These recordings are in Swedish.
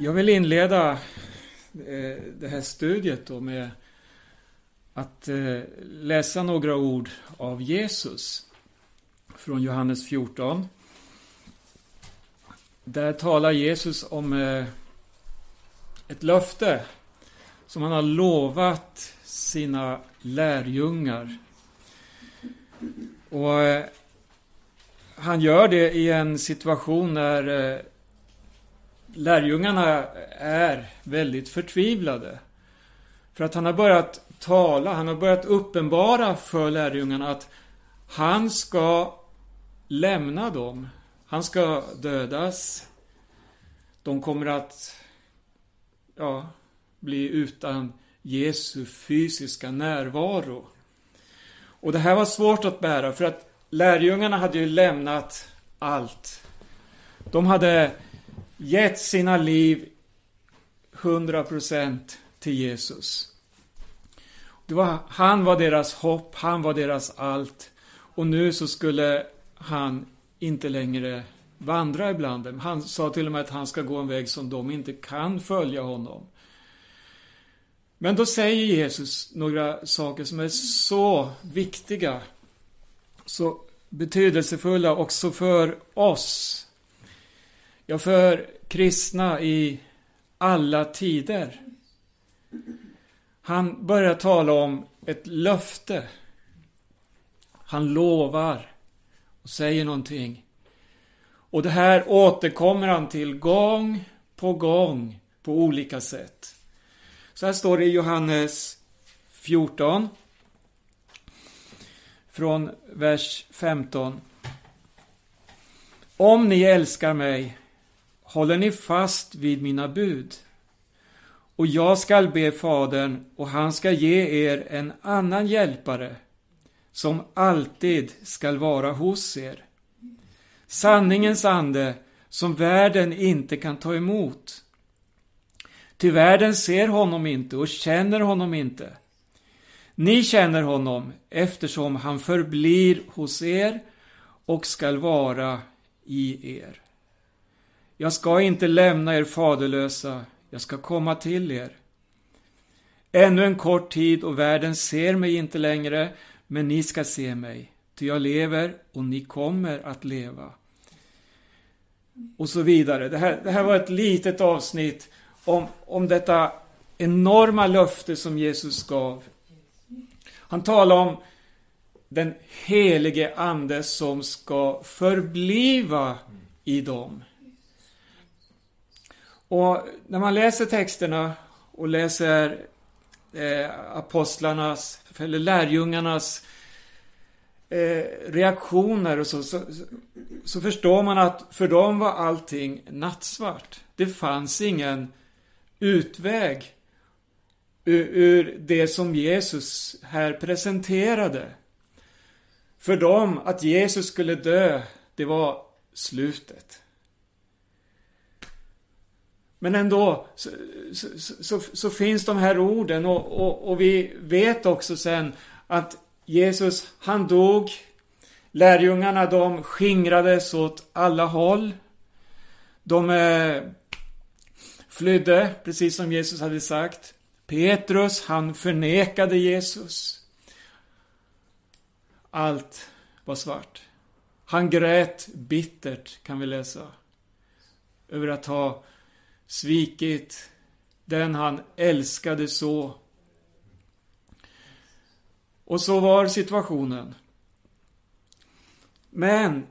Jag vill inleda eh, det här studiet då med att eh, läsa några ord av Jesus från Johannes 14. Där talar Jesus om eh, ett löfte som han har lovat sina lärjungar. Och han gör det i en situation när lärjungarna är väldigt förtvivlade. För att han har börjat tala, han har börjat uppenbara för lärjungarna att han ska lämna dem. Han ska dödas. De kommer att ja, bli utan Jesu fysiska närvaro. Och det här var svårt att bära för att lärjungarna hade ju lämnat allt. De hade gett sina liv 100% till Jesus. Det var, han var deras hopp, han var deras allt. Och nu så skulle han inte längre vandra ibland dem. Han sa till och med att han ska gå en väg som de inte kan följa honom. Men då säger Jesus några saker som är så viktiga, så betydelsefulla också för oss Ja, för kristna i alla tider. Han börjar tala om ett löfte. Han lovar och säger någonting. Och det här återkommer han till gång på gång på olika sätt. Så här står det i Johannes 14. Från vers 15. Om ni älskar mig håller ni fast vid mina bud. Och jag skall be Fadern, och han ska ge er en annan hjälpare, som alltid skall vara hos er. Sanningens ande, som världen inte kan ta emot. Ty världen ser honom inte och känner honom inte. Ni känner honom eftersom han förblir hos er och skall vara i er. Jag ska inte lämna er faderlösa, jag ska komma till er. Ännu en kort tid och världen ser mig inte längre, men ni ska se mig, ty jag lever och ni kommer att leva. Och så vidare. Det här, det här var ett litet avsnitt om, om detta enorma löfte som Jesus gav. Han talar om den helige Ande som ska förbliva i dem. Och när man läser texterna och läser eh, apostlarnas, eller lärjungarnas eh, reaktioner och så, så, så förstår man att för dem var allting nattsvart. Det fanns ingen utväg ur, ur det som Jesus här presenterade. För dem, att Jesus skulle dö, det var slutet. Men ändå så, så, så, så, finns de här orden och, och, och vi vet också sen att Jesus, han dog. Lärjungarna, de skingrades åt alla håll. De eh, flydde, precis som Jesus hade sagt. Petrus, han förnekade Jesus. Allt var svart. Han grät bittert, kan vi läsa. Över att ha svikit den han älskade så. Och så var situationen. Men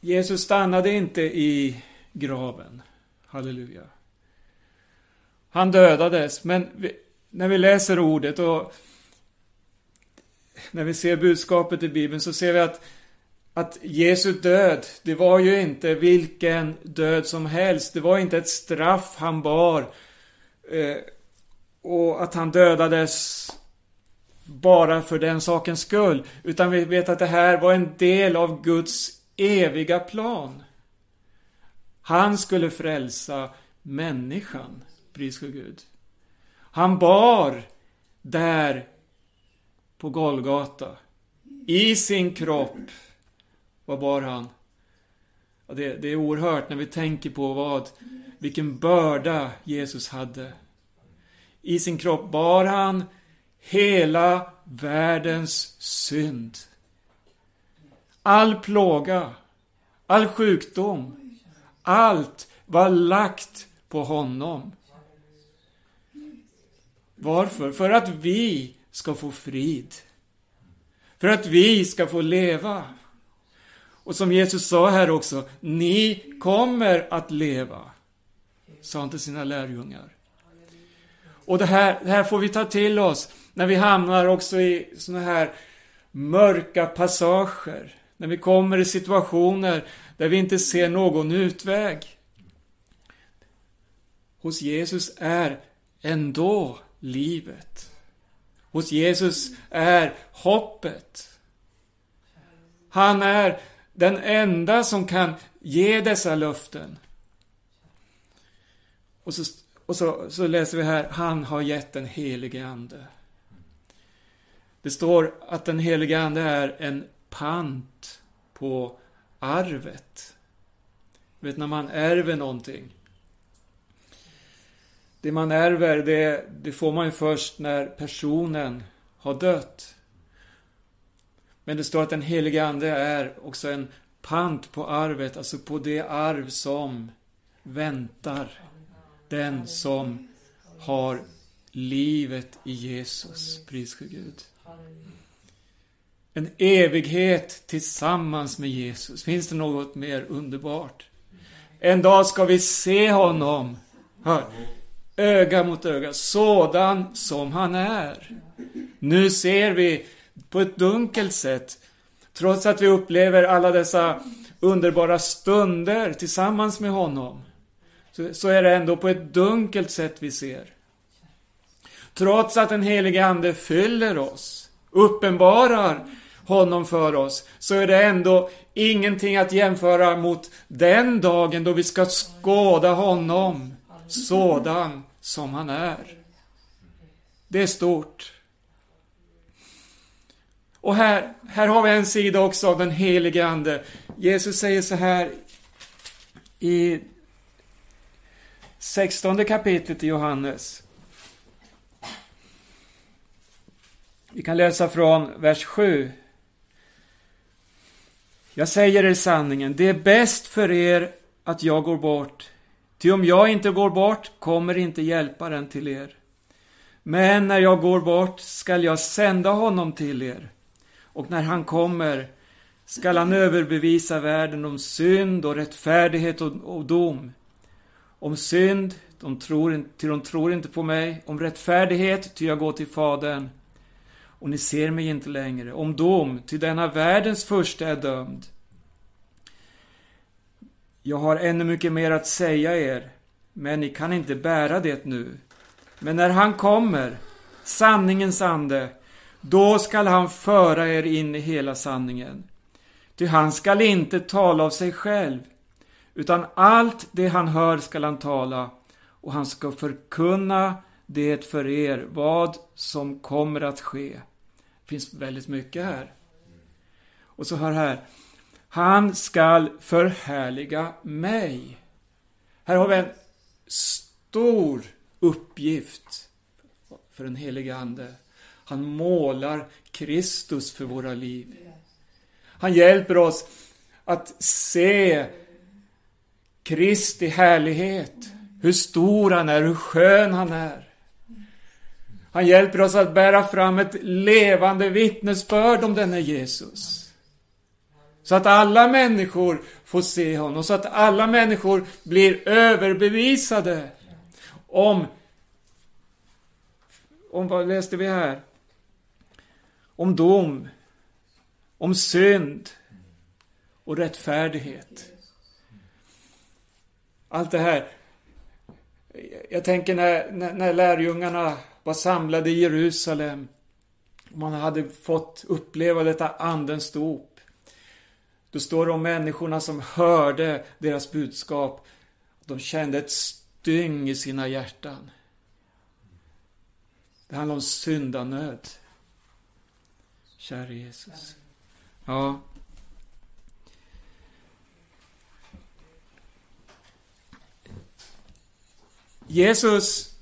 Jesus stannade inte i graven. Halleluja. Han dödades, men vi, när vi läser ordet och när vi ser budskapet i Bibeln så ser vi att att Jesu död, det var ju inte vilken död som helst. Det var inte ett straff han bar. Eh, och att han dödades bara för den sakens skull. Utan vi vet att det här var en del av Guds eviga plan. Han skulle frälsa människan, pris för Gud. Han bar där på Golgata, i sin kropp, vad bar han? Ja, det, det är oerhört när vi tänker på vad vilken börda Jesus hade. I sin kropp bar han hela världens synd. All plåga, all sjukdom, allt var lagt på honom. Varför? För att vi ska få frid. För att vi ska få leva. Och som Jesus sa här också, ni kommer att leva. Sa han till sina lärjungar. Och det här, det här får vi ta till oss när vi hamnar också i såna här mörka passager. När vi kommer i situationer där vi inte ser någon utväg. Hos Jesus är ändå livet. Hos Jesus är hoppet. Han är den enda som kan ge dessa löften. Och så, och så, så läser vi här, han har gett den helige Ande. Det står att den helige Ande är en pant på arvet. Du vet när man ärver någonting. Det man ärver, det, det får man ju först när personen har dött. Men det står att den helige Ande är också en pant på arvet, alltså på det arv som väntar den som har livet i Jesus. Pris för Gud. En evighet tillsammans med Jesus. Finns det något mer underbart? En dag ska vi se honom. Hör. Öga mot öga. Sådan som han är. Nu ser vi på ett dunkelt sätt. Trots att vi upplever alla dessa underbara stunder tillsammans med honom. Så, är det ändå på ett dunkelt sätt vi ser. Trots att den helige Ande fyller oss, uppenbarar honom för oss, så är det ändå ingenting att jämföra mot den dagen då vi ska skåda honom sådan som han är. Det är stort. Och här, här har vi en sida också av den helige Ande. Jesus säger så här i 16 kapitlet i Johannes. Vi kan läsa från vers 7. Jag säger er sanningen, det är bäst för er att jag går bort. Ty om jag inte går bort kommer inte hjälparen till er. Men när jag går bort skall jag sända honom till er. Och när han kommer skall han överbevisa världen om synd och rättfärdighet och, och dom. Om synd, de tror, ty de tror inte på mig. Om rättfärdighet, ty jag går till Fadern. Och ni ser mig inte längre. Om dom, ty denna världens första är dömd. Jag har ännu mycket mer att säga er, men ni kan inte bära det nu. Men när han kommer, sanningens ande, då skall han föra er in i hela sanningen. Ty han skall inte tala av sig själv, utan allt det han hör skall han tala, och han ska förkunna det för er, vad som kommer att ske. Det finns väldigt mycket här. Och så hör här. Han skall förhärliga mig. Här har vi en stor uppgift för den helige Ande. Han målar Kristus för våra liv. Han hjälper oss att se Kristi härlighet. Hur stor han är, hur skön han är. Han hjälper oss att bära fram ett levande vittnesbörd om denne Jesus. Så att alla människor får se honom, så att alla människor blir överbevisade om om vad läste vi här? Om dom, om synd och rättfärdighet. Allt det här. Jag tänker när, när, när lärjungarna var samlade i Jerusalem. Man hade fått uppleva detta andens dop. Då står det om människorna som hörde deras budskap. De kände ett styng i sina hjärtan. Det handlar om syndanöd. Käre Jesus. Ja. Jesus,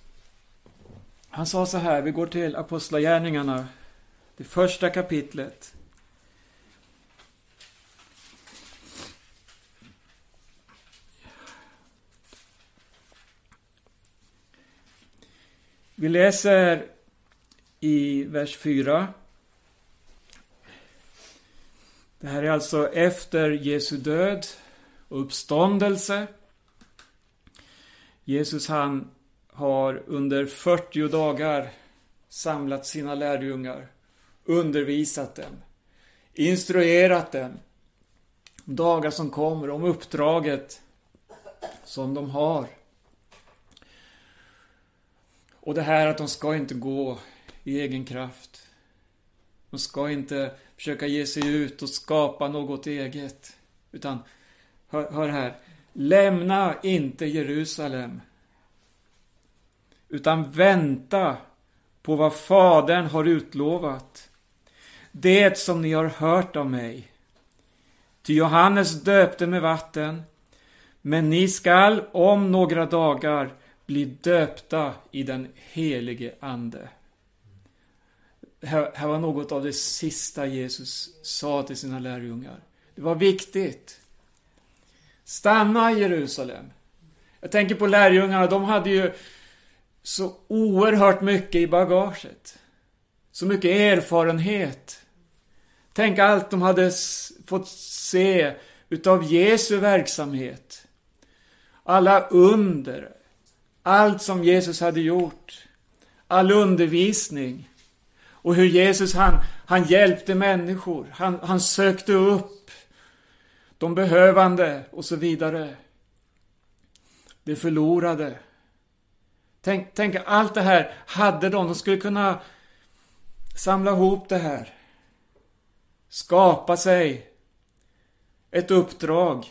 han sa så här, vi går till Apostlagärningarna, det första kapitlet. Vi läser i vers 4. Det här är alltså efter Jesu död och uppståndelse. Jesus han har under 40 dagar samlat sina lärjungar, undervisat dem, instruerat dem dagar som kommer, om uppdraget som de har. Och det här att de ska inte gå i egen kraft. De ska inte försöka ge sig ut och skapa något eget. Utan, hör, hör här. Lämna inte Jerusalem. Utan vänta på vad Fadern har utlovat. Det som ni har hört av mig. Ty Johannes döpte med vatten, men ni skall om några dagar bli döpta i den helige Ande. Det här, här var något av det sista Jesus sa till sina lärjungar. Det var viktigt. Stanna i Jerusalem. Jag tänker på lärjungarna, de hade ju så oerhört mycket i bagaget. Så mycket erfarenhet. Tänk allt de hade fått se utav Jesu verksamhet. Alla under, allt som Jesus hade gjort. All undervisning. Och hur Jesus han, han hjälpte människor. Han, han sökte upp de behövande och så vidare. Det förlorade. Tänk, tänk allt det här hade de. De skulle kunna samla ihop det här. Skapa sig ett uppdrag.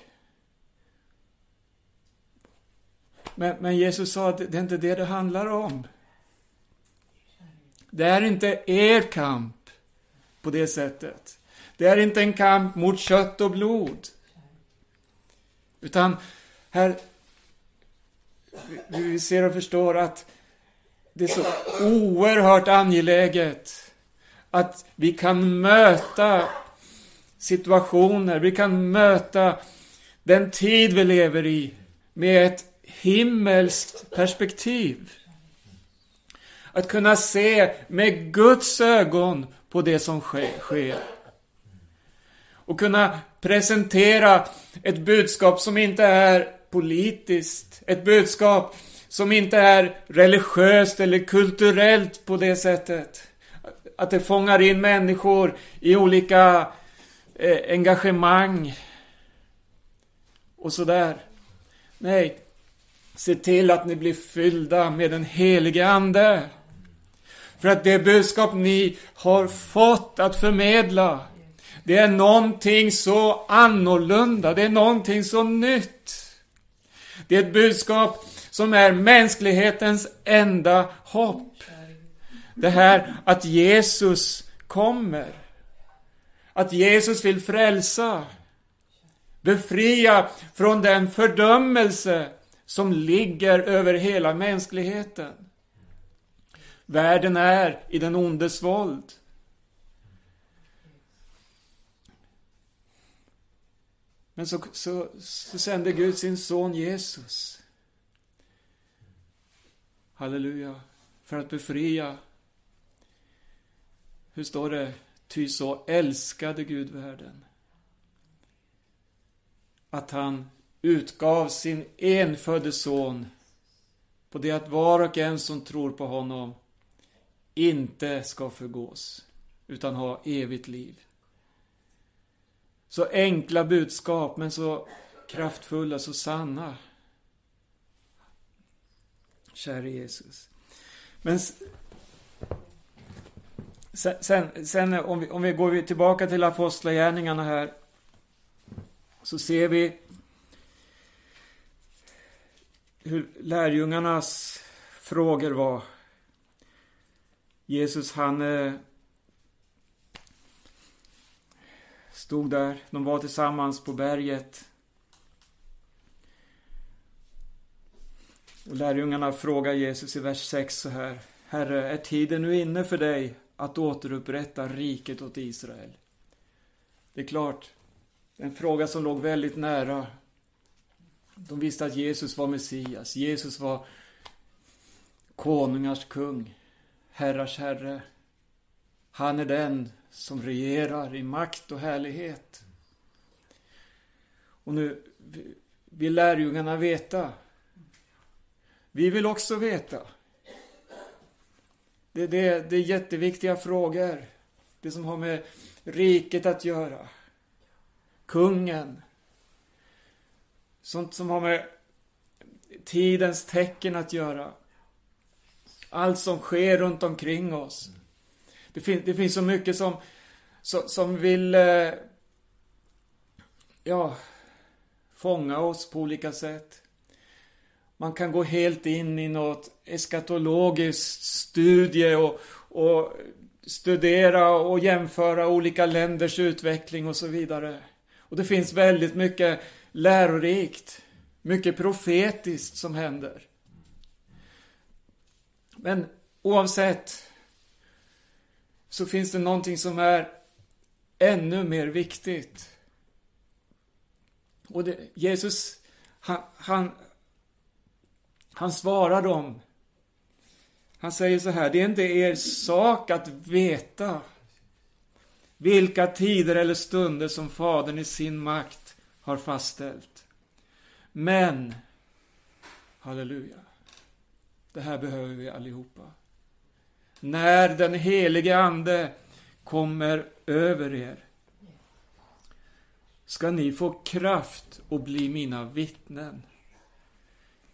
Men, men Jesus sa att det är inte det det handlar om. Det är inte er kamp på det sättet. Det är inte en kamp mot kött och blod. Utan här, vi ser och förstår att det är så oerhört angeläget att vi kan möta situationer, vi kan möta den tid vi lever i med ett himmelskt perspektiv. Att kunna se med Guds ögon på det som sker. Och kunna presentera ett budskap som inte är politiskt. Ett budskap som inte är religiöst eller kulturellt på det sättet. Att det fångar in människor i olika eh, engagemang. Och sådär. Nej, se till att ni blir fyllda med den helige Ande. För att det budskap ni har fått att förmedla, det är någonting så annorlunda, det är någonting så nytt. Det är ett budskap som är mänsklighetens enda hopp. Det här att Jesus kommer. Att Jesus vill frälsa. Befria från den fördömelse som ligger över hela mänskligheten. Världen är i den ondes våld. Men så, så, så sände Gud sin son Jesus. Halleluja. För att befria. Hur står det? Ty så älskade Gud världen. Att han utgav sin enfödde son på det att var och en som tror på honom inte ska förgås, utan ha evigt liv. Så enkla budskap, men så kraftfulla, så sanna. Käre Jesus. Men sen, sen, sen om, vi, om vi går tillbaka till apostlagärningarna här, så ser vi hur lärjungarnas frågor var. Jesus han eh, stod där, de var tillsammans på berget. Och lärjungarna frågar Jesus i vers 6 så här. Herre, är tiden nu inne för dig att återupprätta riket åt Israel? Det är klart, en fråga som låg väldigt nära. De visste att Jesus var Messias. Jesus var konungars kung, herrars herre. Han är den som regerar i makt och härlighet. Och nu vill lärjungarna veta. Vi vill också veta. Det, det, det är jätteviktiga frågor. Det som har med riket att göra. Kungen. Sånt som har med tidens tecken att göra. Allt som sker runt omkring oss. Det, fin det finns så mycket som, som, som vill eh, ja, fånga oss på olika sätt. Man kan gå helt in i något eskatologiskt studie och, och studera och jämföra olika länders utveckling och så vidare. Och det finns väldigt mycket lärorikt, mycket profetiskt som händer. Men oavsett så finns det någonting som är ännu mer viktigt. Och det, Jesus, han, han, han svarar dem. Han säger så här, det är inte er sak att veta vilka tider eller stunder som Fadern i sin makt har fastställt. Men, halleluja, det här behöver vi allihopa. När den helige Ande kommer över er ska ni få kraft och bli mina vittnen.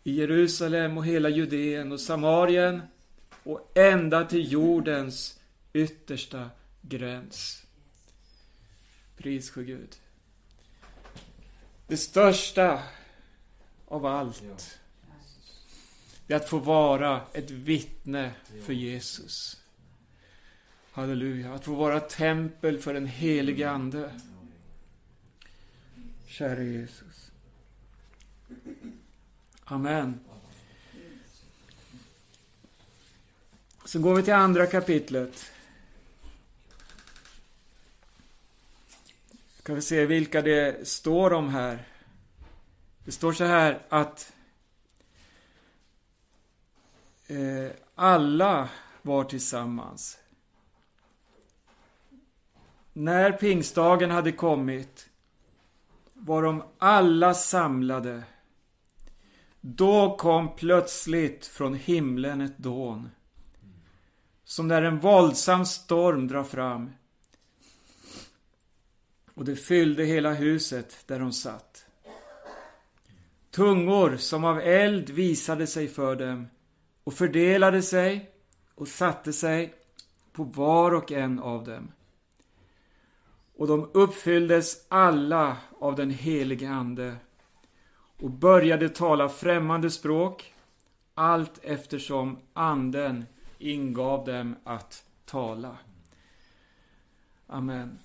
I Jerusalem och hela Judeen och Samarien och ända till jordens yttersta gräns. Pris för Gud. Det största av allt det är att få vara ett vittne för Jesus. Halleluja. Att få vara tempel för den helige Ande. Käre Jesus. Amen. Så går vi till andra kapitlet. Ska vi se vilka det står om här. Det står så här att eh, alla var tillsammans. När pingstdagen hade kommit var de alla samlade. Då kom plötsligt från himlen ett dån. Som när en våldsam storm drar fram. Och det fyllde hela huset där de satt. Tungor som av eld visade sig för dem och fördelade sig och satte sig på var och en av dem. Och de uppfylldes alla av den helige Ande och började tala främmande språk allt eftersom Anden ingav dem att tala. Amen.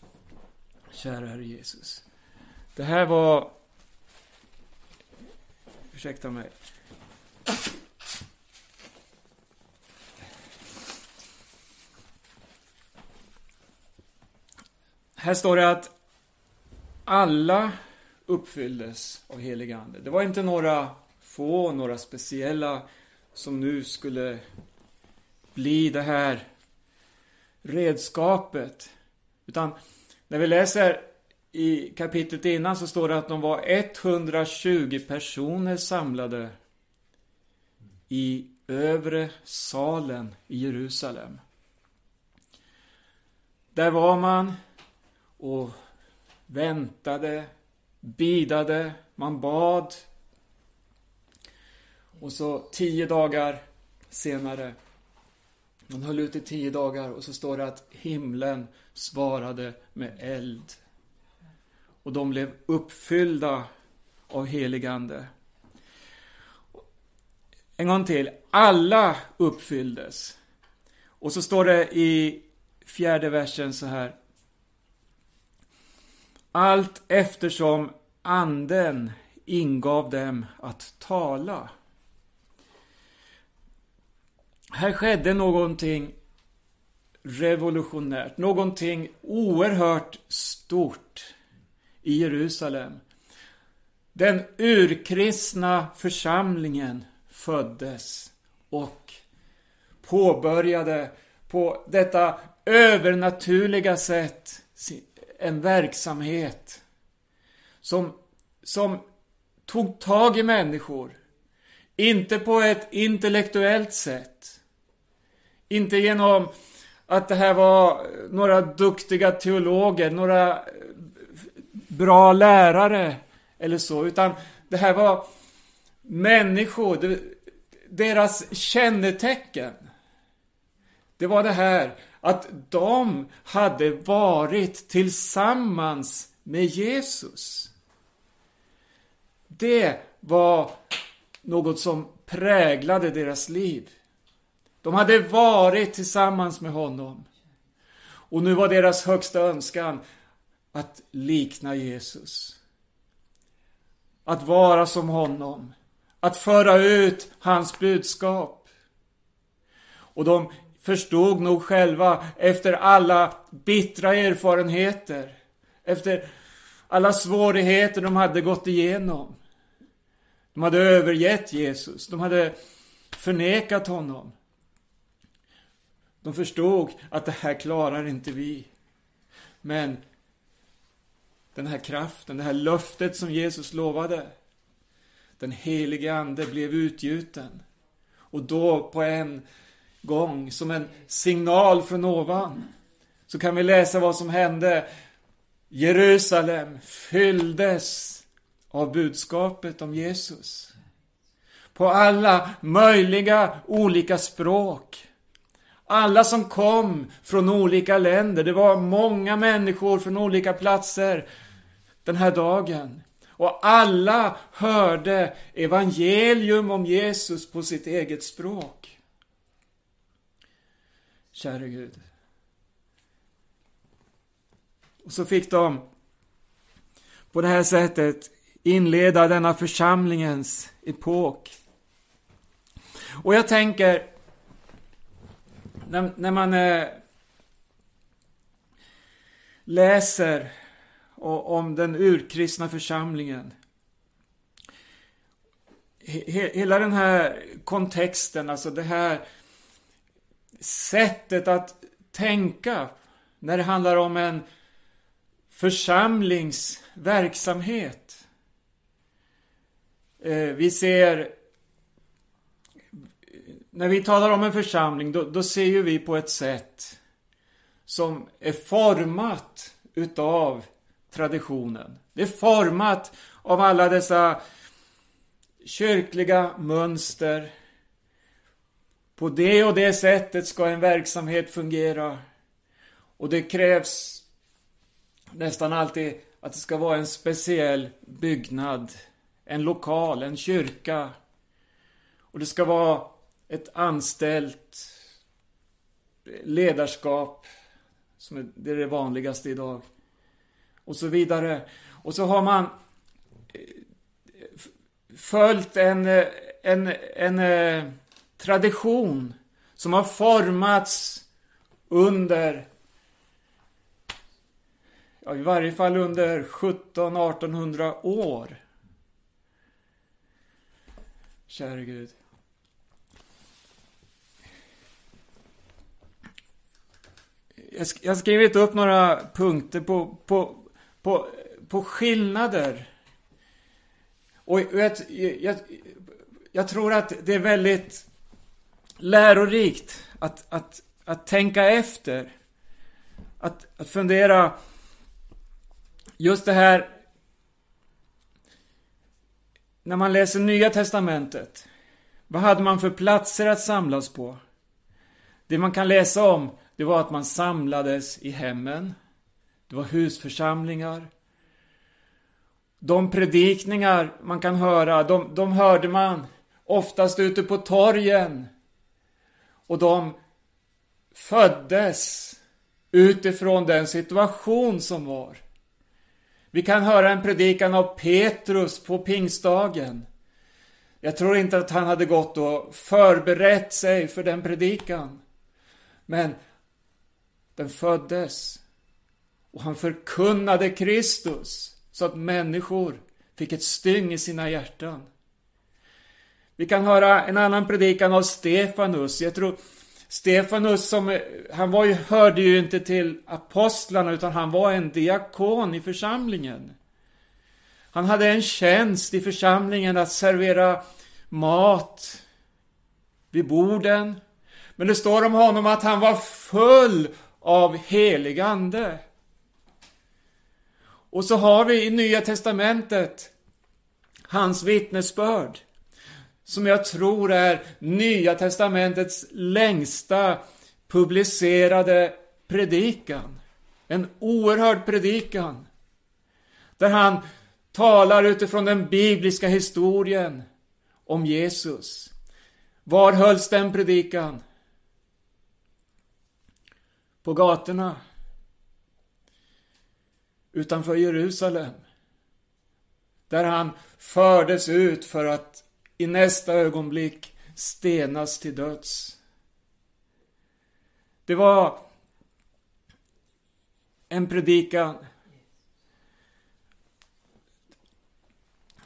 Kära Herre Jesus. Det här var... Ursäkta mig. Här står det att alla uppfylldes av helig Ande. Det var inte några få, några speciella som nu skulle bli det här redskapet. Utan när vi läser i kapitlet innan så står det att de var 120 personer samlade i övre salen i Jerusalem. Där var man och väntade, bidade, man bad. Och så tio dagar senare, man höll ut i tio dagar och så står det att himlen svarade med eld. Och de blev uppfyllda av heligande. En gång till. Alla uppfylldes. Och så står det i fjärde versen så här. Allt eftersom anden ingav dem att tala. här skedde någonting revolutionärt, någonting oerhört stort i Jerusalem. Den urkristna församlingen föddes och påbörjade på detta övernaturliga sätt en verksamhet som, som tog tag i människor. Inte på ett intellektuellt sätt. Inte genom att det här var några duktiga teologer, några eh, bra lärare eller så, utan det här var människor, deras kännetecken. Det var det här att de hade varit tillsammans med Jesus. Det var något som präglade deras liv. De hade varit tillsammans med honom. Och nu var deras högsta önskan att likna Jesus. Att vara som honom. Att föra ut hans budskap. Och de förstod nog själva efter alla bittra erfarenheter, efter alla svårigheter de hade gått igenom. De hade övergett Jesus, de hade förnekat honom. De förstod att det här klarar inte vi. Men den här kraften, det här löftet som Jesus lovade, den helige Ande blev utgjuten. Och då på en gång, som en signal från ovan, så kan vi läsa vad som hände. Jerusalem fylldes av budskapet om Jesus. På alla möjliga olika språk. Alla som kom från olika länder. Det var många människor från olika platser den här dagen. Och alla hörde evangelium om Jesus på sitt eget språk. Käre Gud. Och så fick de på det här sättet inleda denna församlingens epok. Och jag tänker, när, när man eh, läser om den urkristna församlingen. hela den här kontexten, alltså det här sättet att tänka när det handlar om en församlingsverksamhet. Eh, vi ser när vi talar om en församling, då, då ser ju vi på ett sätt som är format utav traditionen. Det är format av alla dessa kyrkliga mönster. På det och det sättet ska en verksamhet fungera. Och det krävs nästan alltid att det ska vara en speciell byggnad en lokal, en kyrka. Och det ska vara ett anställt ledarskap, som är det vanligaste idag. Och så vidare. Och så har man eh, följt en, eh, en, en eh, tradition som har formats under ja, i varje fall under 1700-1800 år. Käre Gud. Jag har skrivit upp några punkter på, på, på, på skillnader. Och jag, jag, jag tror att det är väldigt lärorikt att, att, att tänka efter. Att, att fundera just det här när man läser Nya Testamentet, vad hade man för platser att samlas på? Det man kan läsa om, det var att man samlades i hemmen. Det var husförsamlingar. De predikningar man kan höra, de, de hörde man oftast ute på torgen. Och de föddes utifrån den situation som var. Vi kan höra en predikan av Petrus på pingstdagen. Jag tror inte att han hade gått och förberett sig för den predikan. Men den föddes. Och han förkunnade Kristus så att människor fick ett styng i sina hjärtan. Vi kan höra en annan predikan av Stefanus. Jag tror Stefanus som, han var ju, hörde ju inte till apostlarna utan han var en diakon i församlingen. Han hade en tjänst i församlingen att servera mat vid borden. Men det står om honom att han var full av helig ande. Och så har vi i Nya Testamentet hans vittnesbörd. Som jag tror är Nya Testamentets längsta publicerade predikan. En oerhörd predikan. Där han talar utifrån den bibliska historien om Jesus. Var hölls den predikan? På gatorna. Utanför Jerusalem. Där han fördes ut för att i nästa ögonblick stenas till döds. Det var en predikan.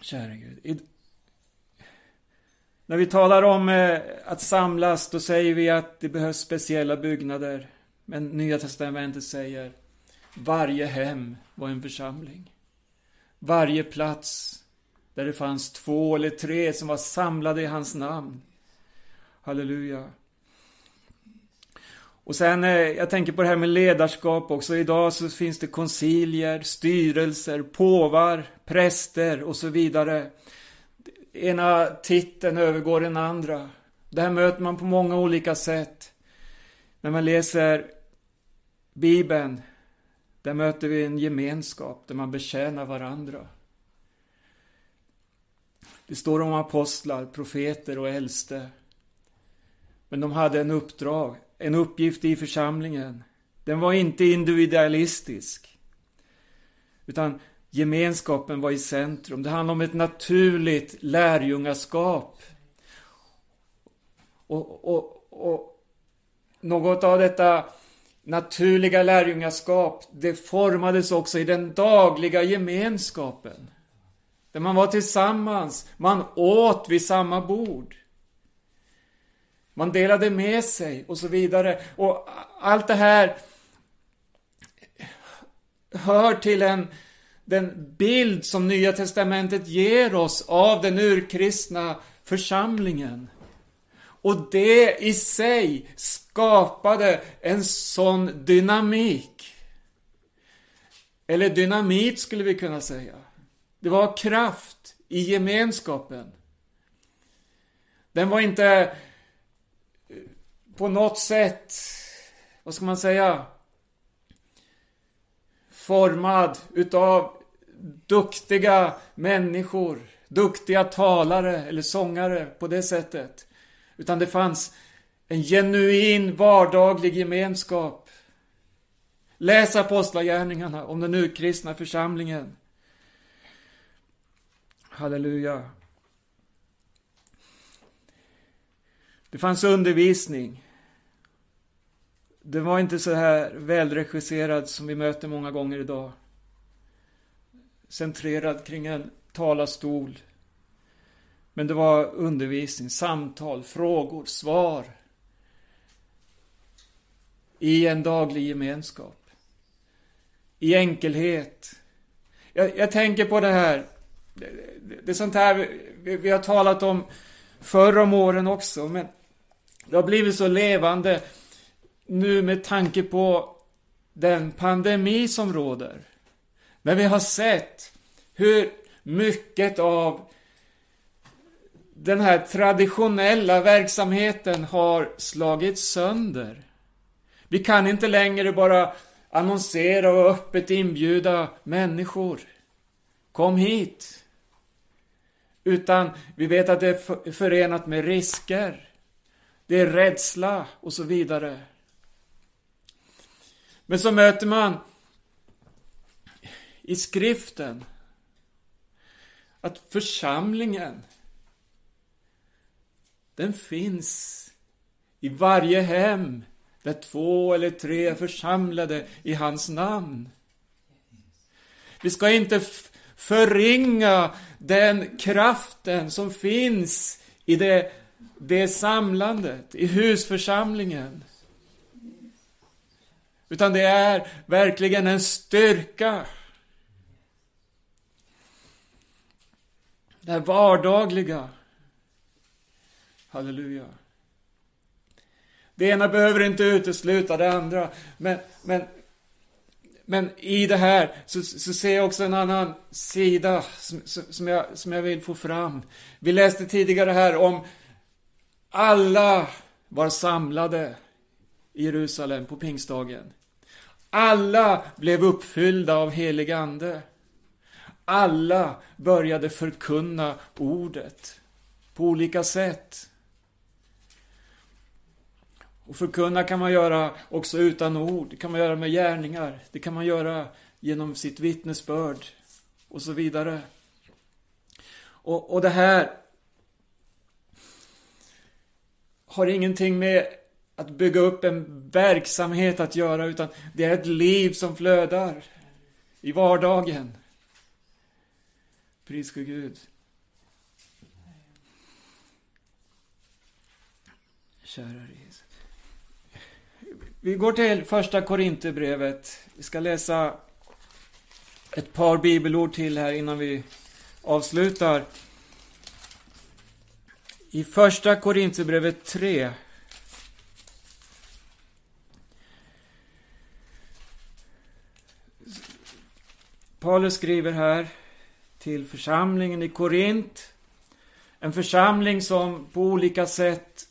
Käre Gud. När vi talar om eh, att samlas, då säger vi att det behövs speciella byggnader. Men Nya Testamentet säger varje hem var en församling. Varje plats där det fanns två eller tre som var samlade i hans namn. Halleluja. Och sen, eh, jag tänker på det här med ledarskap också. Idag så finns det koncilier, styrelser, påvar, präster och så vidare. Ena titeln övergår den andra. Det här möter man på många olika sätt. När man läser Bibeln, där möter vi en gemenskap där man betjänar varandra. Det står om apostlar, profeter och äldste. Men de hade en uppdrag, en uppgift i församlingen. Den var inte individualistisk. Utan gemenskapen var i centrum. Det handlade om ett naturligt lärjungaskap. Och, och, och något av detta naturliga lärjungaskap, det formades också i den dagliga gemenskapen. Där man var tillsammans, man åt vid samma bord. Man delade med sig och så vidare. Och allt det här hör till en, den bild som Nya Testamentet ger oss av den urkristna församlingen. Och det i sig skapade en sån dynamik. Eller dynamit skulle vi kunna säga. Det var kraft i gemenskapen. Den var inte eh, på något sätt, vad ska man säga, formad utav duktiga människor, duktiga talare eller sångare på det sättet. Utan det fanns en genuin vardaglig gemenskap. Läs Apostlagärningarna om den urkristna församlingen. Halleluja. Det fanns undervisning. Det var inte så här välregisserad som vi möter många gånger idag. Centrerad kring en talarstol. Men det var undervisning, samtal, frågor, svar. I en daglig gemenskap. I enkelhet. Jag, jag tänker på det här det, det är sånt här vi, vi har talat om förr om åren också, men det har blivit så levande nu med tanke på den pandemi som råder. Men vi har sett hur mycket av den här traditionella verksamheten har slagits sönder. Vi kan inte längre bara annonsera och öppet inbjuda människor. Kom hit. Utan vi vet att det är förenat med risker. Det är rädsla och så vidare. Men så möter man i skriften att församlingen den finns i varje hem där två eller tre är församlade i hans namn. Vi ska inte förringa den kraften som finns i det, det samlandet, i husförsamlingen. Utan det är verkligen en styrka. Det vardagliga. Halleluja. Det ena behöver inte utesluta det andra. Men, men, men i det här så, så ser jag också en annan sida som, som, jag, som jag vill få fram. Vi läste tidigare här om alla var samlade i Jerusalem på pingstdagen. Alla blev uppfyllda av helig ande. Alla började förkunna ordet på olika sätt. Och förkunna kan man göra också utan ord. Det kan man göra med gärningar. Det kan man göra genom sitt vittnesbörd. Och så vidare. Och, och det här har ingenting med att bygga upp en verksamhet att göra, utan det är ett liv som flödar i vardagen. Pris Gud. Kära Jesus. Vi går till första Korinthierbrevet. Vi ska läsa ett par bibelord till här innan vi avslutar. I första Korinthierbrevet 3 Paulus skriver här till församlingen i Korint. En församling som på olika sätt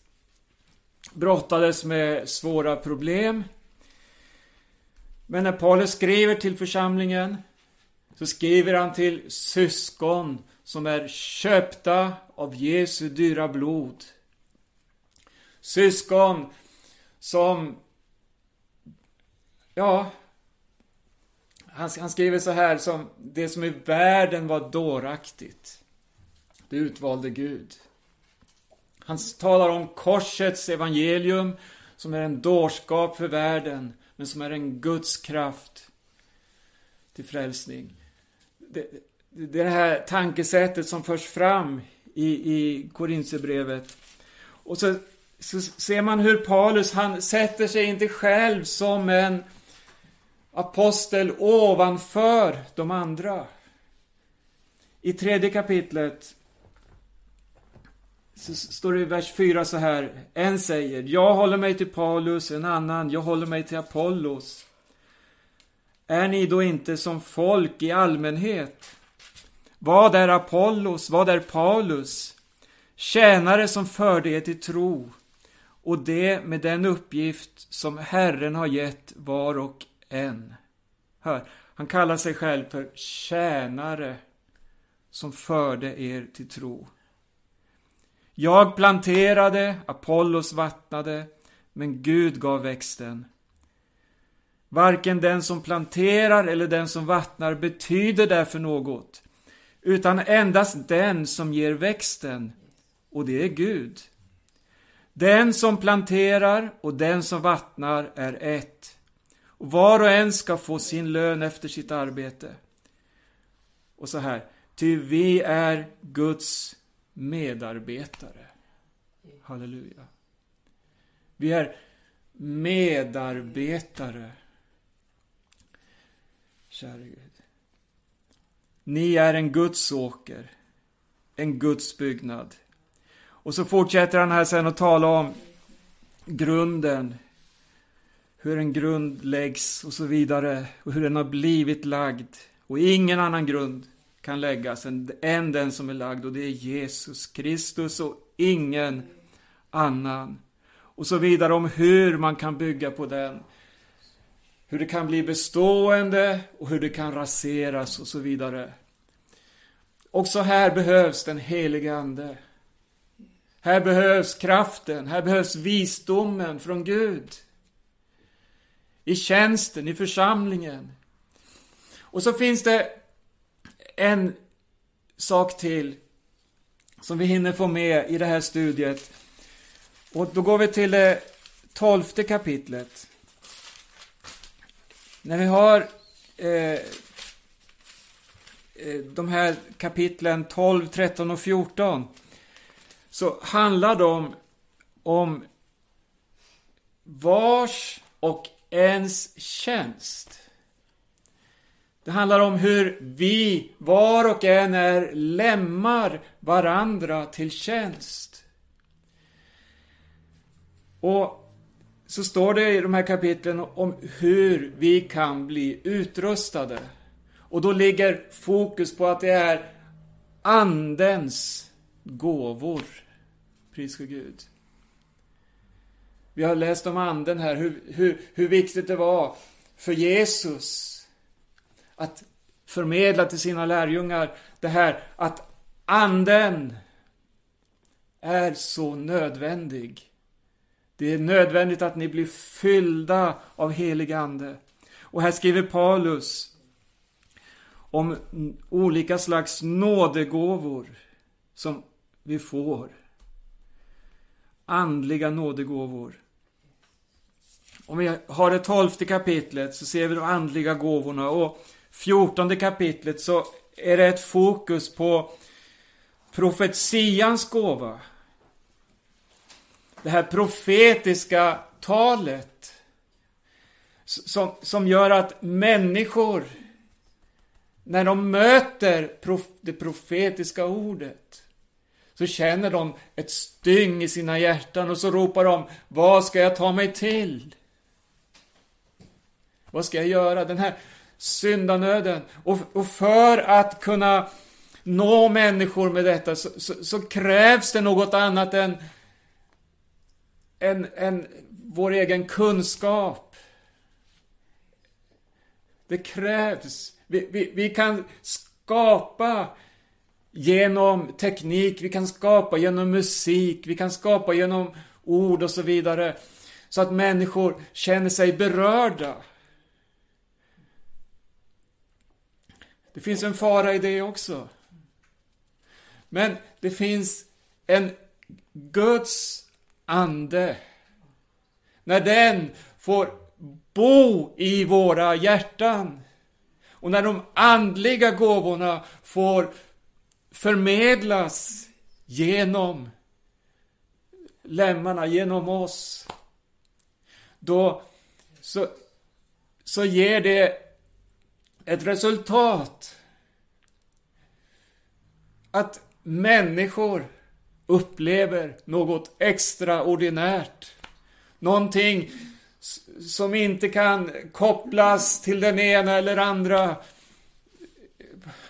brottades med svåra problem. Men när Paulus skriver till församlingen så skriver han till syskon som är köpta av Jesu dyra blod. Syskon som, ja, han, han skriver så här som det som i världen var dåraktigt. Det utvalde Gud. Han talar om korsets evangelium som är en dårskap för världen, men som är en Guds kraft till frälsning. Det, det är det här tankesättet som förs fram i, i Korintierbrevet. Och så, så ser man hur Paulus, han sätter sig inte själv som en apostel ovanför de andra. I tredje kapitlet så står det i vers 4 så här. En säger, jag håller mig till Paulus, en annan, jag håller mig till Apollos. Är ni då inte som folk i allmänhet? Vad är Apollos? Vad är Paulus? Tjänare som förde er till tro och det med den uppgift som Herren har gett var och en. Hör, han kallar sig själv för tjänare som förde er till tro. Jag planterade, Apollos vattnade, men Gud gav växten. Varken den som planterar eller den som vattnar betyder därför något, utan endast den som ger växten, och det är Gud. Den som planterar och den som vattnar är ett, och var och en ska få sin lön efter sitt arbete. Och så här, ty vi är Guds medarbetare. Halleluja. Vi är medarbetare. Käre Gud. Ni är en Guds åker. En Guds byggnad. Och så fortsätter han här sen att tala om grunden. Hur en grund läggs och så vidare. Och hur den har blivit lagd. Och ingen annan grund kan läggas än, den som är lagd och det är Jesus Kristus och ingen annan. Och så vidare om hur man kan bygga på den. Hur det kan bli bestående och hur det kan raseras och så vidare. Också här behövs den helige Ande. Här behövs kraften, här behövs visdomen från Gud. I tjänsten, i församlingen. Och så finns det en sak till som vi hinner få med i det här studiet. Och då går vi till det tolfte kapitlet. När vi har eh, eh de här kapitlen 12, 13 och 14 så handlar de om vars och ens tjänst. Det handlar om hur vi, var och en är, lämmar varandra till tjänst. Och så står det i de här kapitlen om hur vi kan bli utrustade. Och då ligger fokus på att det är Andens gåvor. Pris för Gud. Vi har läst om Anden här, hur, hur, hur viktigt det var för Jesus att förmedla till sina lärjungar det här att Anden är så nödvändig. Det är nödvändigt att ni blir fyllda av helig Ande. Och här skriver Paulus om olika slags nådegåvor som vi får. Andliga nådegåvor. Om vi har det tolfte kapitlet så ser vi de andliga gåvorna och fjortonde kapitlet så är det ett fokus på profetians gåva. Det här profetiska talet som, som gör att människor när de möter prof, det profetiska ordet så känner de ett styng i sina hjärtan och så ropar de Vad ska jag ta mig till? Vad ska jag göra? Den här syndanöden. Och, och för att kunna nå människor med detta så, så, så krävs det något annat än, än, än vår egen kunskap. Det krävs. Vi, vi, vi kan skapa genom teknik, vi kan skapa genom musik, vi kan skapa genom ord och så vidare. Så att människor känner sig berörda. Det finns en fara i det också. Men det finns en Guds ande. När den får bo i våra hjärtan och när de andliga gåvorna får förmedlas genom lemmarna, genom oss, då så, så ger det ett resultat. Att människor upplever något extraordinärt. Någonting som inte kan kopplas till den ena eller andra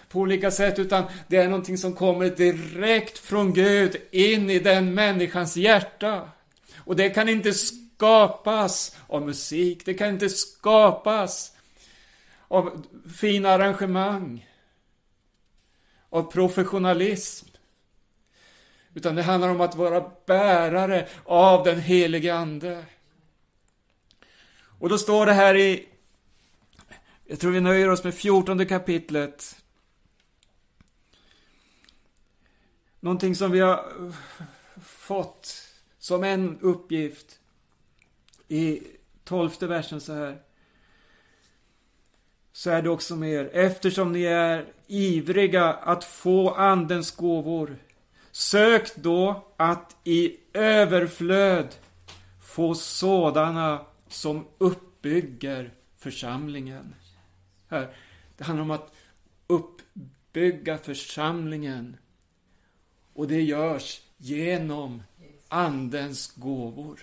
på olika sätt, utan det är någonting som kommer direkt från Gud in i den människans hjärta. Och det kan inte skapas av musik, det kan inte skapas av fina arrangemang, av professionalism. Utan det handlar om att vara bärare av den helige Ande. Och då står det här i, jag tror vi nöjer oss med fjortonde kapitlet. Någonting som vi har fått som en uppgift i tolfte versen så här så är det också med er. Eftersom ni är ivriga att få Andens gåvor, sök då att i överflöd få sådana som uppbygger församlingen. Här, det handlar om att uppbygga församlingen. Och det görs genom Andens gåvor.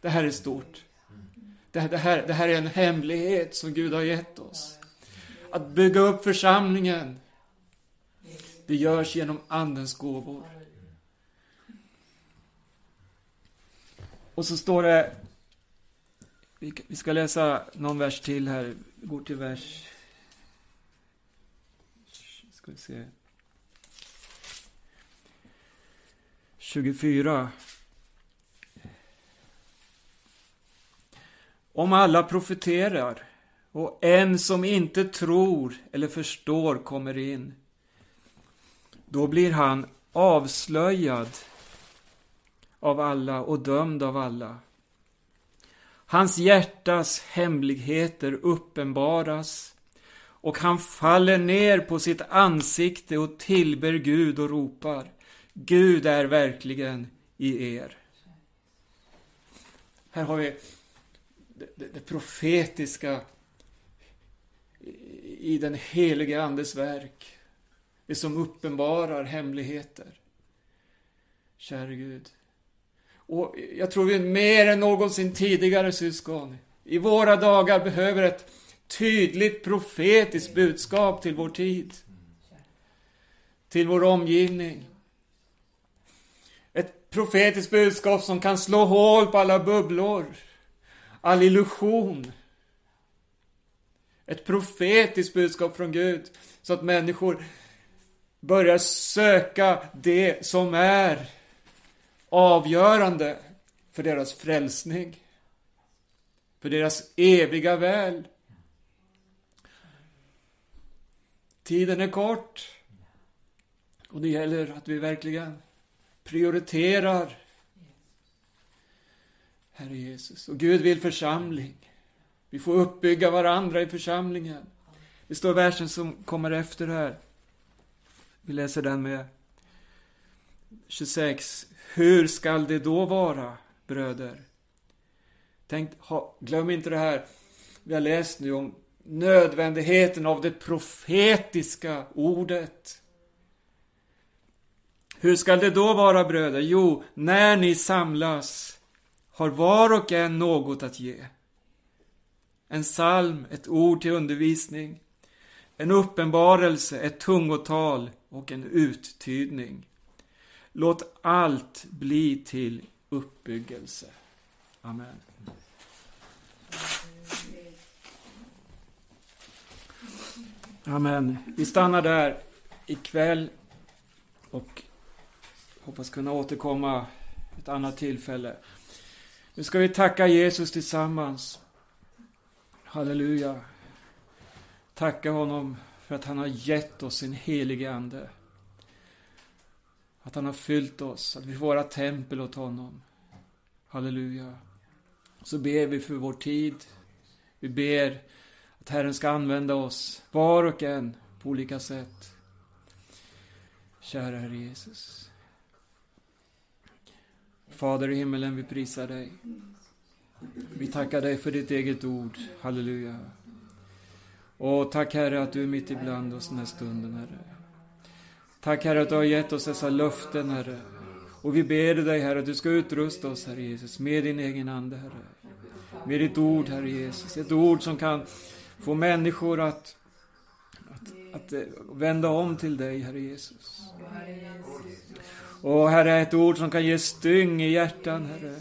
Det här är stort. Det, här, det här är en hemlighet som Gud har gett oss. Att bygga upp församlingen, det görs genom Andens gåvor. Och så står det, vi ska läsa någon vers till här, vi går till vers, ska vi se, 24. Om alla profeterar och en som inte tror eller förstår kommer in, då blir han avslöjad av alla och dömd av alla. Hans hjärtas hemligheter uppenbaras och han faller ner på sitt ansikte och tillber Gud och ropar Gud är verkligen i er. Här har vi det, det, det profetiska i den helige Andes verk. Det som uppenbarar hemligheter. Käre Gud. Och jag tror vi mer än någonsin tidigare syskon i våra dagar behöver ett tydligt profetiskt budskap till vår tid. Till vår omgivning. Ett profetiskt budskap som kan slå hål på alla bubblor. All illusion. Ett profetiskt budskap från Gud. Så att människor börjar söka det som är avgörande för deras frälsning. För deras eviga väl. Tiden är kort. Och det gäller att vi verkligen prioriterar Herre Jesus. Och Gud vill församling. Vi får uppbygga varandra i församlingen. Det står versen som kommer efter här. Vi läser den med 26. Hur skall det då vara, bröder? Tänk, ha, glöm inte det här vi har läst nu om nödvändigheten av det profetiska ordet. Hur skall det då vara, bröder? Jo, när ni samlas har var och en något att ge. En psalm, ett ord till undervisning, en uppenbarelse, ett tungotal och en uttydning. Låt allt bli till uppbyggelse. Amen. Amen. Vi stannar där ikväll och hoppas kunna återkomma ett annat tillfälle. Nu ska vi tacka Jesus tillsammans. Halleluja. Tacka honom för att han har gett oss sin helige Ande. Att han har fyllt oss, att vi får vara tempel åt honom. Halleluja. Så ber vi för vår tid. Vi ber att Herren ska använda oss, var och en, på olika sätt. Kära Herre Jesus. Fader i himmelen, vi prisar dig. Vi tackar dig för ditt eget ord. Halleluja. Och tack Herre att du är mitt ibland oss den här stunden, Herre. Tack Herre att du har gett oss dessa löften, Herre. Och vi ber dig, Herre, att du ska utrusta oss, Herre Jesus, med din egen Ande, Herre. Med ditt ord, Herre Jesus. Ett ord som kan få människor att, att, att eh, vända om till dig, Herre Jesus. Och Herre, ett ord som kan ge styng i hjärtan, Herre.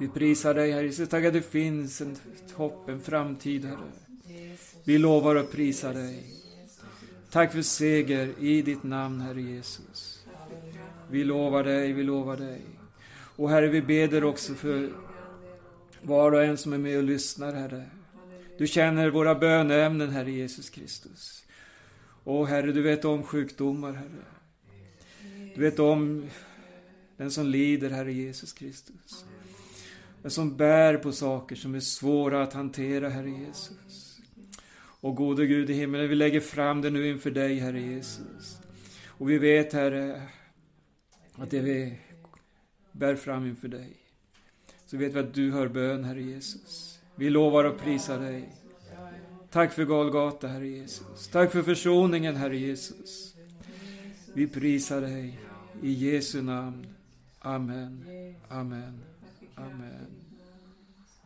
Vi prisar dig, Herre Jesus. Tack att det finns ett hopp, en framtid, Herre. Vi lovar och prisar dig. Tack för seger i ditt namn, Herre Jesus. Vi lovar dig, vi lovar dig. Och Herre, vi beder också för var och en som är med och lyssnar, Herre. Du känner våra böneämnen, Herre Jesus Kristus. Och Herre, du vet om sjukdomar, Herre. Du vet om den som lider, Herre Jesus Kristus. Den som bär på saker som är svåra att hantera, Herre Jesus. Och gode Gud i himmelen, vi lägger fram det nu inför dig, Herre Jesus. Och vi vet, Herre, att det vi bär fram inför dig, så vet vi att du hör bön, Herre Jesus. Vi lovar och prisar dig. Tack för Golgata, Herre Jesus. Tack för försoningen, Herre Jesus. Vi prisar dig i Jesu namn. Amen. Amen. Amen.